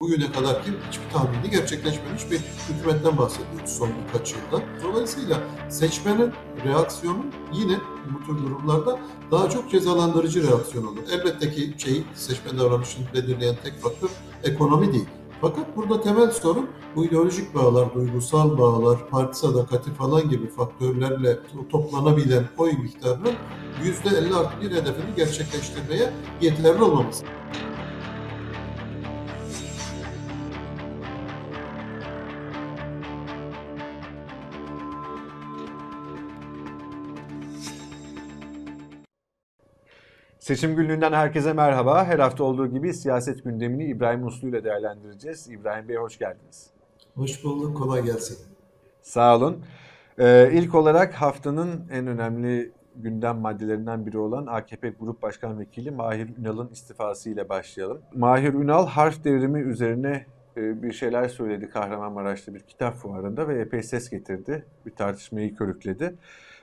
bugüne kadar ki hiçbir tahmini gerçekleşmemiş bir hükümetten bahsediyoruz son birkaç yılda. Dolayısıyla seçmenin reaksiyonu yine bu tür durumlarda daha çok cezalandırıcı reaksiyon olur. Elbette ki şey seçmen davranışını belirleyen tek faktör ekonomi değil. Fakat burada temel sorun bu ideolojik bağlar, duygusal bağlar, parti sadakati falan gibi faktörlerle toplanabilen oy miktarının %50 artı bir hedefini gerçekleştirmeye yeterli olmaması. Seçim günlüğünden herkese merhaba. Her hafta olduğu gibi siyaset gündemini İbrahim Uslu ile değerlendireceğiz. İbrahim Bey hoş geldiniz. Hoş bulduk, kolay gelsin. Sağ olun. Ee, ilk olarak haftanın en önemli gündem maddelerinden biri olan AKP Grup Başkan Vekili Mahir Ünal'ın istifası ile başlayalım. Mahir Ünal harf devrimi üzerine e, bir şeyler söyledi Kahramanmaraş'ta bir kitap fuarında ve epey ses getirdi. Bir tartışmayı körükledi.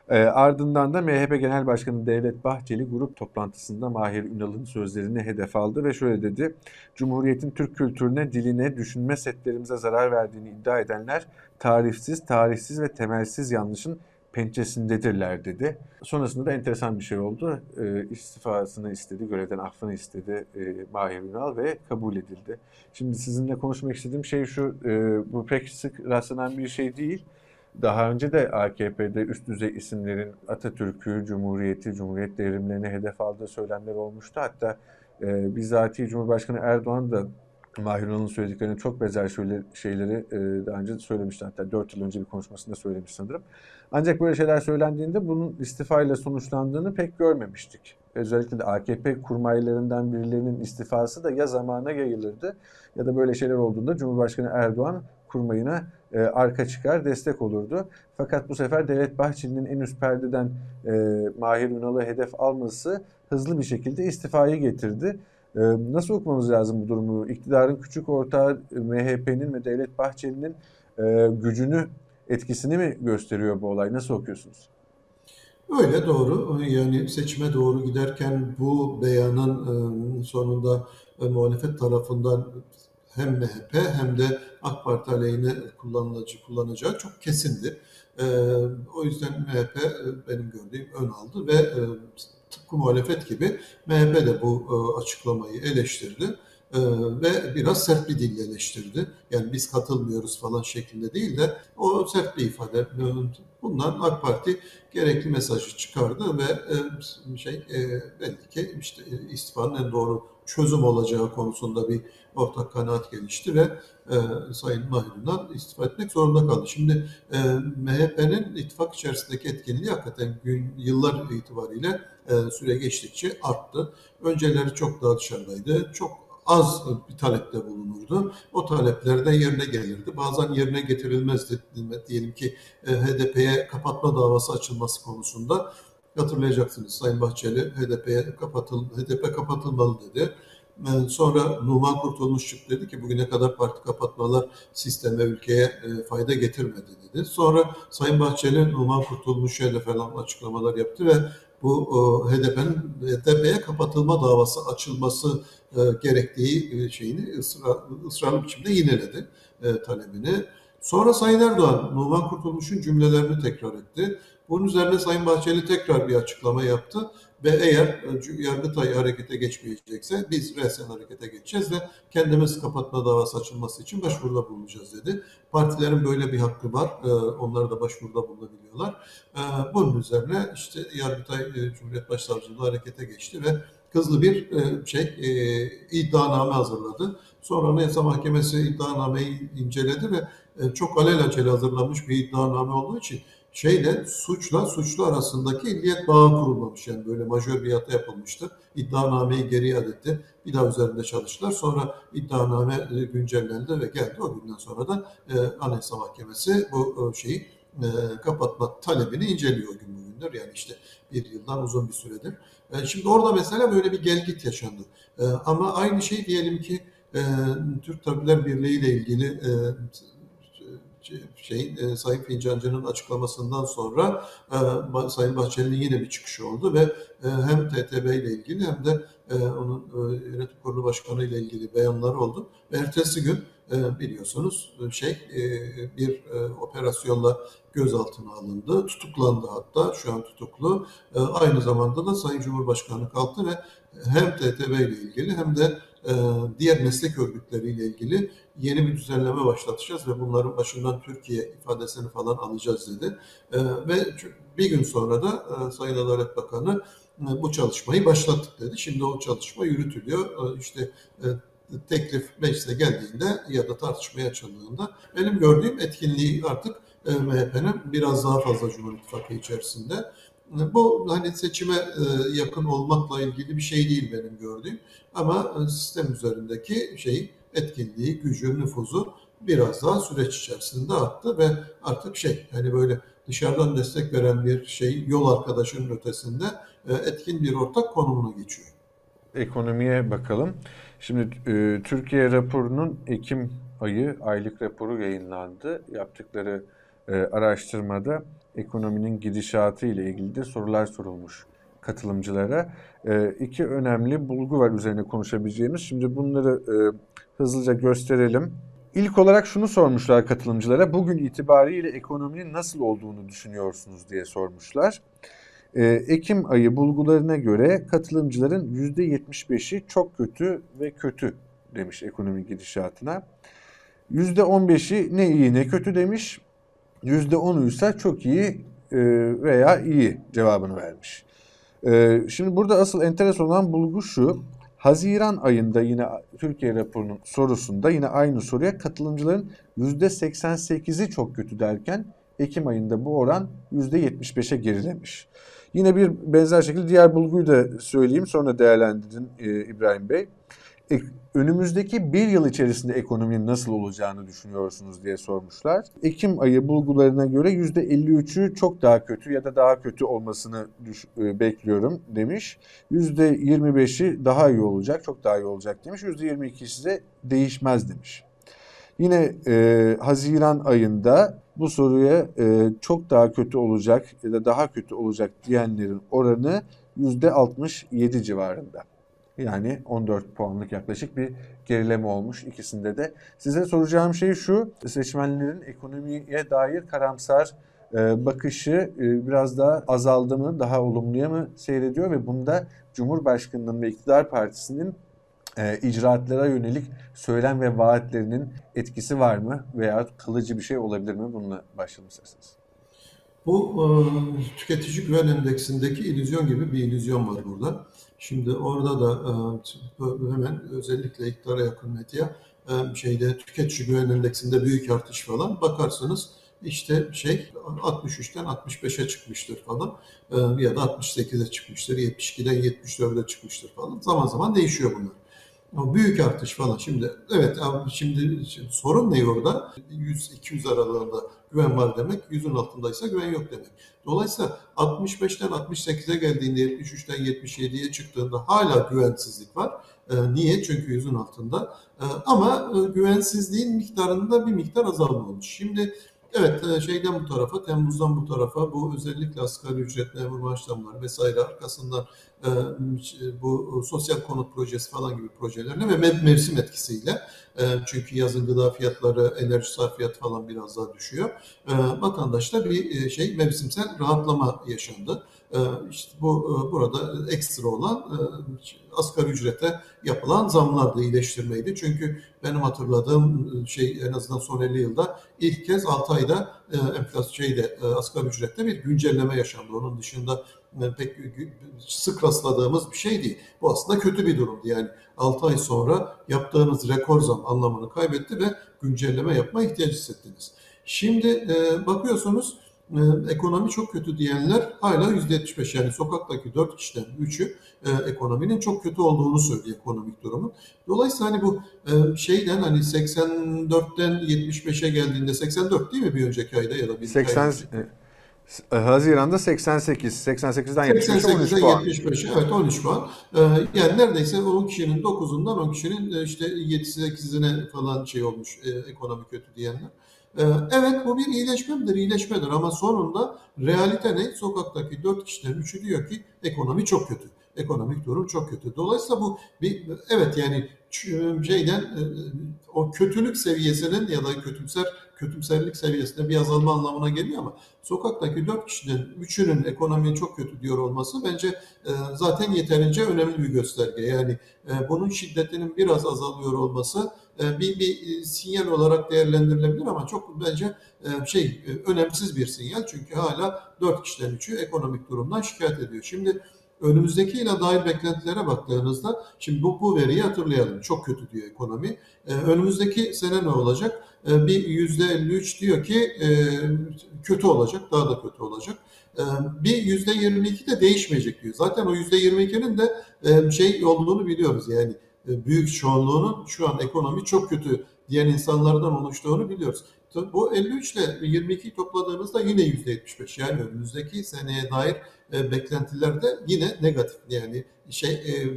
E, ardından da MHP Genel Başkanı Devlet Bahçeli grup toplantısında Mahir Ünal'ın sözlerini hedef aldı ve şöyle dedi. Cumhuriyetin Türk kültürüne, diline, düşünme setlerimize zarar verdiğini iddia edenler tarifsiz, tarihsiz ve temelsiz yanlışın pençesindedirler dedi. Sonrasında da enteresan bir şey oldu. E, istifasını istedi, görevden affını istedi e, Mahir Ünal ve kabul edildi. Şimdi sizinle konuşmak istediğim şey şu, e, bu pek sık rastlanan bir şey değil. Daha önce de AKP'de üst düzey isimlerin Atatürk'ü, Cumhuriyeti, Cumhuriyet devrimlerini hedef aldığı söylemler olmuştu. Hatta e, bizatihi Cumhurbaşkanı Erdoğan da Mahir Ünal'ın söylediklerini çok benzer şeyleri e, daha önce söylemişti. Hatta 4 yıl önce bir konuşmasında söylemiş sanırım. Ancak böyle şeyler söylendiğinde bunun istifayla sonuçlandığını pek görmemiştik. Özellikle de AKP kurmaylarından birilerinin istifası da ya zamana yayılırdı ya da böyle şeyler olduğunda Cumhurbaşkanı Erdoğan kurmayına e, arka çıkar, destek olurdu. Fakat bu sefer Devlet Bahçeli'nin en üst perdeden e, Mahir Ünal'ı hedef alması hızlı bir şekilde istifayı getirdi. E, nasıl okumamız lazım bu durumu? İktidarın küçük ortağı e, MHP'nin ve Devlet Bahçeli'nin e, gücünü, etkisini mi gösteriyor bu olay? Nasıl okuyorsunuz? Öyle doğru. Yani seçime doğru giderken bu beyanın e, sonunda e, muhalefet tarafından hem MHP hem de AK Parti aleyhine kullanılacağı, kullanacağı çok kesindi. E, o yüzden MHP e, benim gördüğüm ön aldı ve e, tıpkı muhalefet gibi MHP de bu e, açıklamayı eleştirdi e, ve biraz sert bir dille eleştirdi. Yani biz katılmıyoruz falan şeklinde değil de o sert bir ifade. Bundan AK Parti gerekli mesajı çıkardı ve e, şey e, belli ki işte istifanın en doğru çözüm olacağı konusunda bir ortak kanaat gelişti ve e, Sayın Mahir'den istifa etmek zorunda kaldı. Şimdi e, MHP'nin ittifak içerisindeki etkinliği hakikaten gün, yıllar itibariyle e, süre geçtikçe arttı. Önceleri çok daha dışarıdaydı. Çok az bir talepte bulunurdu. O talepler de yerine gelirdi. Bazen yerine getirilmezdi. Diyelim ki e, HDP'ye kapatma davası açılması konusunda hatırlayacaksınız Sayın Bahçeli HDP'ye kapatıl HDP kapatılmalı dedi. E, sonra Numan Kurtulmuş çıktı dedi ki bugüne kadar parti kapatmalar sisteme, ülkeye e, fayda getirmedi dedi. Sonra Sayın Bahçeli Numan Kurtulmuş'a da falan açıklamalar yaptı ve bu HDP'nin HDP'ye kapatılma davası açılması e, gerektiği şeyini ısrar, ısrarlı biçimde yineledi talebini. Sonra Sayın Erdoğan Numan Kurtulmuş'un cümlelerini tekrar etti. Bunun üzerine Sayın Bahçeli tekrar bir açıklama yaptı ve eğer e, Yargıtay harekete geçmeyecekse biz resen harekete geçeceğiz ve kendimiz kapatma davası açılması için başvuruda bulunacağız dedi. Partilerin böyle bir hakkı var. E, onlar da başvuruda bulunabiliyorlar. E, bunun üzerine işte Yargıtay Cumhuriyet Başsavcılığı harekete geçti ve hızlı bir şey iddianame hazırladı. Sonra Anayasa Mahkemesi iddianameyi inceledi ve çok alelacele hazırlanmış bir iddianame olduğu için şeyle suçla suçlu arasındaki illiyet bağı kurulmamış. Yani böyle majör bir hata yapılmıştı. İddianameyi geri iade etti. Bir daha üzerinde çalıştılar. Sonra iddianame e, güncellendi ve geldi. O günden sonra da e, Anayasa Mahkemesi bu e, şeyi e, kapatma talebini inceliyor gün bugündür. Yani işte bir yıldan uzun bir süredir. E, şimdi orada mesela böyle bir gelgit yaşandı. E, ama aynı şey diyelim ki e, Türk Tabipler Birliği ile ilgili e, şey e, Sayın Fincancı'nın açıklamasından sonra e, Sayın Bahçeli'nin yine bir çıkışı oldu ve e, hem TTB ile ilgili hem de onun yönetim kurulu başkanı ile ilgili beyanlar oldu. Ve ertesi gün biliyorsunuz şey bir operasyonla gözaltına alındı, tutuklandı hatta şu an tutuklu. Aynı zamanda da Sayın Cumhurbaşkanı kalktı ve hem TTB ile ilgili hem de diğer meslek örgütleriyle ilgili yeni bir düzenleme başlatacağız ve bunların başından Türkiye ifadesini falan alacağız dedi. E, ve bir gün sonra da e, Sayın Adalet Bakanı bu çalışmayı başlattık dedi. Şimdi o çalışma yürütülüyor. İşte teklif meclise geldiğinde ya da tartışmaya açıldığında benim gördüğüm etkinliği artık MHP'nin biraz daha fazla Cumhur İttifakı içerisinde bu hani seçime e, yakın olmakla ilgili bir şey değil benim gördüğüm. Ama e, sistem üzerindeki şey etkinliği, gücü, nüfuzu biraz daha süreç içerisinde arttı ve artık şey hani böyle dışarıdan destek veren bir şey yol arkadaşının ötesinde e, etkin bir ortak konumuna geçiyor. Ekonomiye bakalım. Şimdi Türkiye raporunun Ekim ayı aylık raporu yayınlandı. Yaptıkları araştırmada ekonominin gidişatı ile ilgili de sorular sorulmuş katılımcılara. E, iki önemli bulgu var üzerine konuşabileceğimiz. Şimdi bunları e, hızlıca gösterelim. İlk olarak şunu sormuşlar katılımcılara. Bugün itibariyle ekonominin nasıl olduğunu düşünüyorsunuz diye sormuşlar. E, Ekim ayı bulgularına göre katılımcıların %75'i çok kötü ve kötü demiş ekonomi gidişatına. %15'i ne iyi ne kötü demiş. %10'u ise çok iyi e, veya iyi cevabını vermiş. E, şimdi burada asıl enteresan olan bulgu şu. Haziran ayında yine Türkiye raporunun sorusunda yine aynı soruya katılımcıların %88'i çok kötü derken Ekim ayında bu oran %75'e gerilemiş. Yine bir benzer şekilde diğer bulguyu da söyleyeyim sonra değerlendirin e, İbrahim Bey önümüzdeki bir yıl içerisinde ekonominin nasıl olacağını düşünüyorsunuz diye sormuşlar. Ekim ayı bulgularına göre %53'ü çok daha kötü ya da daha kötü olmasını e, bekliyorum demiş. %25'i daha iyi olacak, çok daha iyi olacak demiş. %22'si de değişmez demiş. Yine e, Haziran ayında bu soruya e, çok daha kötü olacak ya da daha kötü olacak diyenlerin oranı %67 civarında. Yani 14 puanlık yaklaşık bir gerileme olmuş ikisinde de. Size soracağım şey şu, seçmenlerin ekonomiye dair karamsar e, bakışı e, biraz daha azaldı mı, daha olumluya mı seyrediyor ve bunda Cumhurbaşkanı'nın ve iktidar partisinin e, icraatlara yönelik söylem ve vaatlerinin etkisi var mı veya kalıcı bir şey olabilir mi? Bununla başlayalım isterseniz. Bu tüketici güven endeksindeki illüzyon gibi bir illüzyon var burada. Şimdi orada da e, hemen özellikle iktidara yakın medya e, şeyde tüketici güven endeksinde büyük artış falan bakarsanız işte şey 63'ten 65'e çıkmıştır falan e, ya da 68'e çıkmıştır, 72'den 74'e çıkmıştır falan. Zaman zaman değişiyor bunlar. O büyük artış falan. Şimdi evet abi şimdi, şimdi sorun ne orada? 100-200 aralığında güven var demek. 100'ün altındaysa güven yok demek. Dolayısıyla 65'ten 68'e geldiğinde 73'ten 77'ye çıktığında hala güvensizlik var. E, niye? Çünkü yüzün altında. E, ama e, güvensizliğin miktarında bir miktar azalma olmuş. Şimdi Evet, e, şeyden bu tarafa, Temmuz'dan bu tarafa bu özellikle asgari ücret, memur maaş vesaire arkasından bu sosyal konut projesi falan gibi projelerle ve mevsim etkisiyle e, çünkü yazın gıda fiyatları, enerji sarfiyatı falan biraz daha düşüyor. Vatandaşta bir şey mevsimsel rahatlama yaşandı. İşte bu burada ekstra olan asgari ücrete yapılan zamlar da iyileştirmeydi. Çünkü benim hatırladığım şey en azından son 50 yılda ilk kez 6 ayda enflasyon şeyde asgari ücrette bir güncelleme yaşandı. Onun dışında pek sık rastladığımız bir şey değil. Bu aslında kötü bir durumdu. Yani 6 ay sonra yaptığınız rekor zam anlamını kaybetti ve güncelleme yapma ihtiyacı hissettiniz. Şimdi bakıyorsunuz e, ekonomi çok kötü diyenler hala %75 yani sokaktaki 4 kişiden 3'ü e, ekonominin çok kötü olduğunu söylüyor ekonomik durumun. Dolayısıyla hani bu e, şeyden hani 84'ten 75'e geldiğinde 84 değil mi bir önceki ayda ya da bir 80 ay e, Haziran'da 88, 88'den 75'e 13 puan. 75, evet 13 puan. Ee, yani neredeyse 10 kişinin 9'undan 10 kişinin işte 7-8'ine falan şey olmuş ekonomi kötü diyenler. Evet bu bir iyileşmedir, iyileşmedir ama sonunda realite ne? Sokaktaki dört kişiden üçü diyor ki ekonomi çok kötü ekonomik durum çok kötü. Dolayısıyla bu bir evet yani şeyden e, o kötülük seviyesinin ya da kötümser kötümserlik seviyesinde bir azalma anlamına geliyor ama sokaktaki dört kişinin üçünün ekonomi çok kötü diyor olması bence e, zaten yeterince önemli bir gösterge. Yani e, bunun şiddetinin biraz azalıyor olması bir, bir sinyal olarak değerlendirilebilir ama çok bence şey önemsiz bir sinyal çünkü hala dört kişiden üçü ekonomik durumdan şikayet ediyor. Şimdi önümüzdeki yıla dair beklentilere baktığınızda şimdi bu, bu veriyi hatırlayalım. Çok kötü diyor ekonomi. Ee, önümüzdeki sene ne olacak? Ee, bir yüzde 53 diyor ki e, kötü olacak, daha da kötü olacak. Ee, bir yüzde 22 de değişmeyecek diyor. Zaten o yüzde 22'nin de e, şey olduğunu biliyoruz yani e, büyük çoğunluğunun şu an ekonomi çok kötü diyen insanlardan oluştuğunu biliyoruz. Bu 53 ile 22'yi topladığınızda yine %75. Yani önümüzdeki seneye dair e, beklentiler de yine negatif. Yani şey e,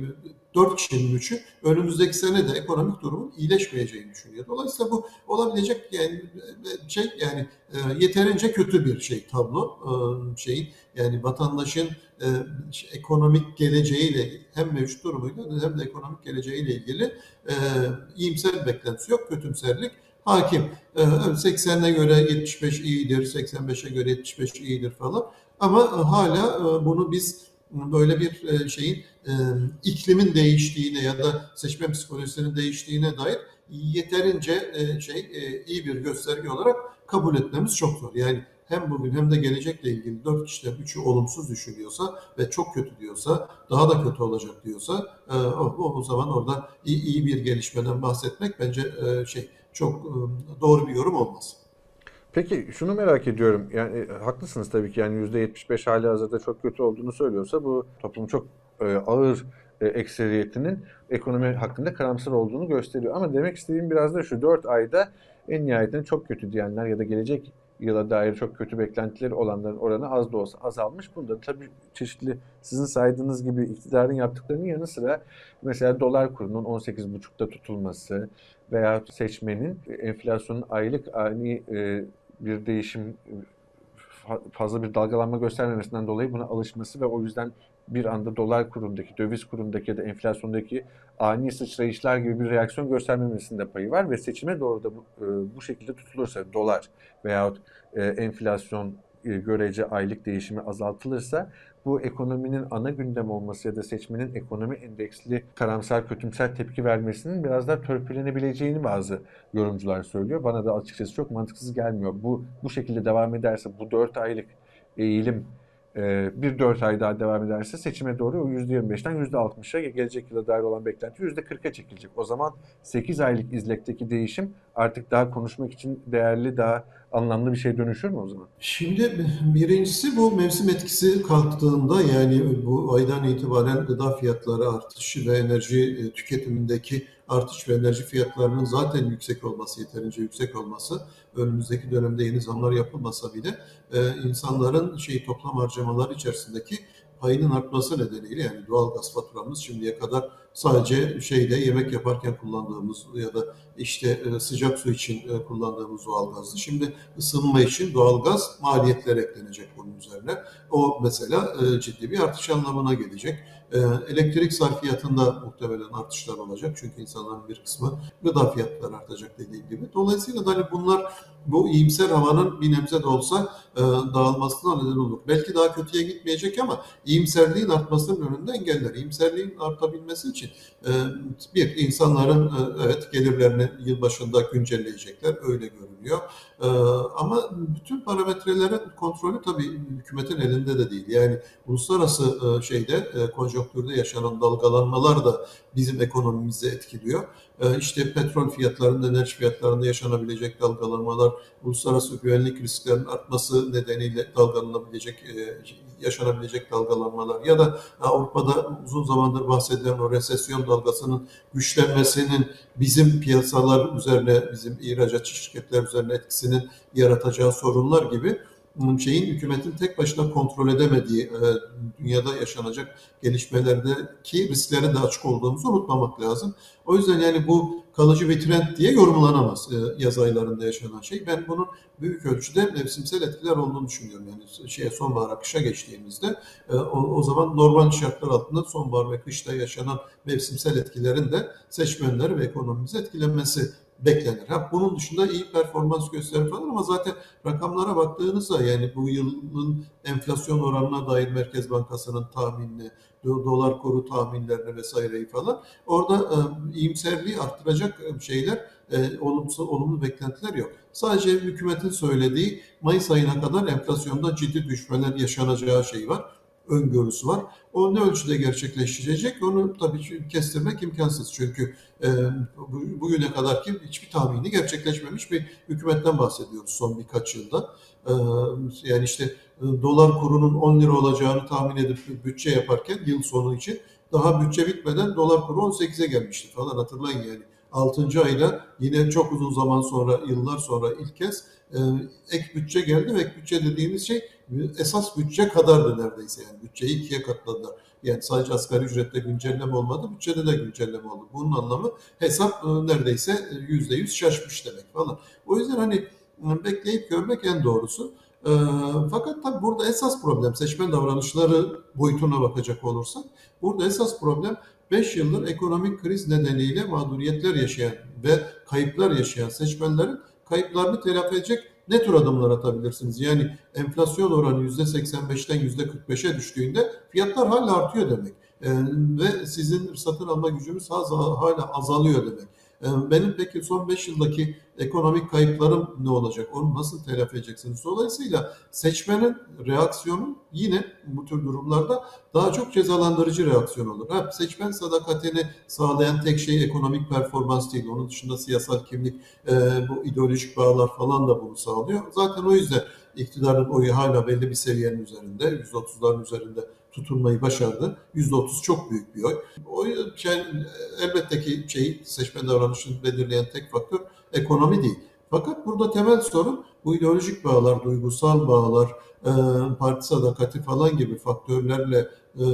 4 kişinin 3'ü önümüzdeki sene de ekonomik durumun iyileşmeyeceğini düşünüyor. Dolayısıyla bu olabilecek yani e, şey yani e, yeterince kötü bir şey tablo e, şeyin yani vatandaşın e, ekonomik geleceğiyle hem mevcut durumuyla hem de ekonomik geleceğiyle ilgili e, iyimser beklentisi yok, kötümserlik hakim. 80'e göre 75 iyidir, 85'e göre 75 iyidir falan. Ama e, hala e, bunu biz böyle bir e, şeyin iklimin değiştiğine ya da seçmen psikolojisinin değiştiğine dair yeterince şey iyi bir gösterge olarak kabul etmemiz çok zor. Yani hem bugün hem de gelecekle ilgili dört kişiden üçü olumsuz düşünüyorsa ve çok kötü diyorsa, daha da kötü olacak diyorsa o, o zaman orada iyi, iyi bir gelişmeden bahsetmek bence şey çok doğru bir yorum olmaz. Peki şunu merak ediyorum. Yani e, haklısınız tabii ki. Yani %75 hali hazırda çok kötü olduğunu söylüyorsa bu toplum çok e, ağır e, ekseriyetinin ekonomi hakkında karamsar olduğunu gösteriyor. Ama demek istediğim biraz da şu 4 ayda en nihayetinde çok kötü diyenler ya da gelecek yıla dair çok kötü beklentileri olanların oranı az da olsa azalmış. Bunda tabii çeşitli sizin saydığınız gibi iktidarın yaptıklarının yanı sıra mesela dolar kurunun 18,5'ta tutulması veya seçmenin enflasyonun aylık ani e, bir değişim fazla bir dalgalanma göstermemesinden dolayı buna alışması ve o yüzden bir anda dolar kurundaki, döviz kurundaki ya da enflasyondaki ani sıçrayışlar gibi bir reaksiyon göstermemesinde payı var ve seçime doğru da bu, e, bu şekilde tutulursa dolar veyahut e, enflasyon e, görece aylık değişimi azaltılırsa bu ekonominin ana gündem olması ya da seçmenin ekonomi endeksli karamsar kötümser tepki vermesinin biraz daha törpülenebileceğini bazı yorumcular söylüyor. Bana da açıkçası çok mantıksız gelmiyor. Bu bu şekilde devam ederse bu 4 aylık eğilim bir 4 ay daha devam ederse seçime doğru o %25'ten %60'a gelecek yıla dair olan beklenti %40'a çekilecek. O zaman 8 aylık izlekteki değişim artık daha konuşmak için değerli, daha anlamlı bir şey dönüşür mü o zaman? Şimdi birincisi bu mevsim etkisi kalktığında yani bu aydan itibaren gıda fiyatları artışı ve enerji e, tüketimindeki artış ve enerji fiyatlarının zaten yüksek olması, yeterince yüksek olması, önümüzdeki dönemde yeni zamlar yapılmasa bile e, insanların şey toplam harcamalar içerisindeki payının artması nedeniyle yani doğal gaz faturamız şimdiye kadar sadece şeyde yemek yaparken kullandığımız ya da işte e, sıcak su için e, kullandığımız doğal gazdı. Şimdi ısınma için doğal gaz maliyetler eklenecek bunun üzerine. O mesela e, ciddi bir artış anlamına gelecek. Elektrik sarfiyatında muhtemelen artışlar olacak. Çünkü insanların bir kısmı gıda fiyatları artacak dediğim gibi. Dolayısıyla da hani bunlar bu iyimser havanın bir nebze de olsa dağılmasına neden olur. Belki daha kötüye gitmeyecek ama iyimserliğin artmasının önünde engeller. İyimserliğin artabilmesi için bir insanların evet gelirlerini yılbaşında güncelleyecekler. Öyle görünüyor. Ee, ama bütün parametrelerin kontrolü tabii hükümetin elinde de değil. Yani uluslararası e, şeyde e, konjonktürde yaşanan dalgalanmalar da bizim ekonomimizi etkiliyor. E, işte petrol fiyatlarında, enerji fiyatlarında yaşanabilecek dalgalanmalar, uluslararası güvenlik risklerinin artması nedeniyle dalgalanabilecek, e, yaşanabilecek dalgalanmalar ya da Avrupa'da uzun zamandır bahsedilen o resesyon dalgasının güçlenmesinin bizim piyasalar üzerine, bizim ihracatçı şirketler üzerine etkisinin yaratacağı sorunlar gibi şeyin hükümetin tek başına kontrol edemediği e, dünyada yaşanacak gelişmelerdeki risklerin de açık olduğumuzu unutmamak lazım. O yüzden yani bu kalıcı bir trend diye yorumlanamaz e, yaz aylarında yaşanan şey. Ben bunun büyük ölçüde mevsimsel etkiler olduğunu düşünüyorum. Yani şeye sonbahara kışa geçtiğimizde e, o, o zaman normal şartlar altında sonbahar ve kışta yaşanan mevsimsel etkilerin de seçmenleri ve ekonomimizi etkilenmesi beklenir. Ha, bunun dışında iyi performans gösterir falan ama zaten rakamlara baktığınızda yani bu yılın enflasyon oranına dair Merkez Bankası'nın tahminini, dolar kuru tahminlerini vesaireyi falan orada e, iyimserliği arttıracak e, şeyler e, olumsuz olumlu beklentiler yok. Sadece hükümetin söylediği Mayıs ayına kadar enflasyonda ciddi düşmeler yaşanacağı şey var öngörüsü var. O ne ölçüde gerçekleşecek onu tabii kestirmek imkansız. Çünkü e, bugüne kadar ki hiçbir tahmini gerçekleşmemiş bir hükümetten bahsediyoruz son birkaç yılda. E, yani işte e, dolar kurunun 10 lira olacağını tahmin edip bütçe yaparken yıl sonu için daha bütçe bitmeden dolar kuru 18'e gelmişti falan hatırlayın yani. 6. ayda yine çok uzun zaman sonra, yıllar sonra ilk kez e, ek bütçe geldi ve ek bütçe dediğimiz şey esas bütçe kadardı neredeyse yani bütçeyi ikiye katladılar. Yani sadece asgari ücrette güncelleme olmadı, bütçede de güncelleme oldu. Bunun anlamı hesap e, neredeyse yüzde yüz şaşmış demek falan. O yüzden hani e, bekleyip görmek en doğrusu. E, fakat tabii burada esas problem seçmen davranışları boyutuna bakacak olursak burada esas problem 5 yıldır ekonomik kriz nedeniyle mağduriyetler yaşayan ve kayıplar yaşayan seçmenlerin kayıplarını telafi edecek ne tür adımlar atabilirsiniz? Yani enflasyon oranı %85'ten %45'e düştüğünde fiyatlar hala artıyor demek. E, ve sizin satın alma gücünüz hala azalıyor demek. E, benim peki son 5 yıldaki ekonomik kayıplarım ne olacak? Onu nasıl telafi edeceksiniz? Dolayısıyla seçmenin reaksiyonu yine bu tür durumlarda daha çok cezalandırıcı reaksiyon olur. Ha, seçmen sadakatini sağlayan tek şey ekonomik performans değil. Onun dışında siyasal kimlik, e, bu ideolojik bağlar falan da bunu sağlıyor. Zaten o yüzden iktidarın oyu hala belli bir seviyenin üzerinde, %30'ların üzerinde tutunmayı başardı. %30 çok büyük bir oy. O şey, elbette ki şey, seçmen davranışını belirleyen tek faktör ekonomi değil. Fakat burada temel sorun bu ideolojik bağlar, duygusal bağlar, e, parti sadakati falan gibi faktörlerle e,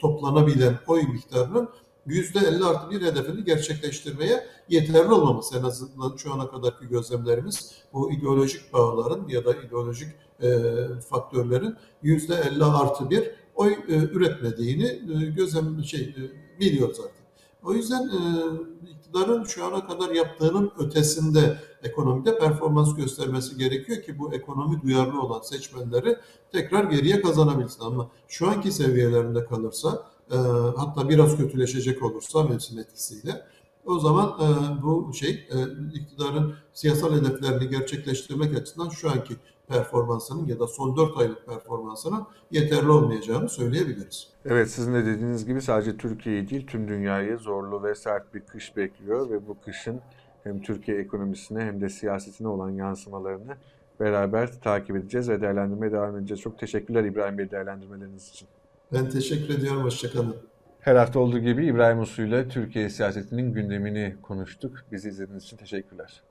toplanabilen oy miktarının %50 artı bir hedefini gerçekleştirmeye yeterli olmaması en azından şu ana kadarki gözlemlerimiz bu ideolojik bağların ya da ideolojik e, faktörlerin %50 artı bir oy e, üretmediğini e, gözlem şey e, biliyoruz artık. O yüzden e, iktidarın şu ana kadar yaptığının ötesinde ekonomide performans göstermesi gerekiyor ki bu ekonomi duyarlı olan seçmenleri tekrar geriye kazanabilsin. Ama şu anki seviyelerinde kalırsa e, hatta biraz kötüleşecek olursa mevsim etkisiyle o zaman e, bu şey e, iktidarın siyasal hedeflerini gerçekleştirmek açısından şu anki performansının ya da son 4 aylık performansının yeterli olmayacağını söyleyebiliriz. Evet sizin de dediğiniz gibi sadece Türkiye'yi değil tüm dünyayı zorlu ve sert bir kış bekliyor ve bu kışın hem Türkiye ekonomisine hem de siyasetine olan yansımalarını beraber takip edeceğiz ve değerlendirmeye devam edeceğiz. Çok teşekkürler İbrahim Bey değerlendirmeleriniz için. Ben teşekkür ediyorum. Hoşçakalın. Her hafta olduğu gibi İbrahim Uslu ile Türkiye siyasetinin gündemini konuştuk. Bizi izlediğiniz için teşekkürler.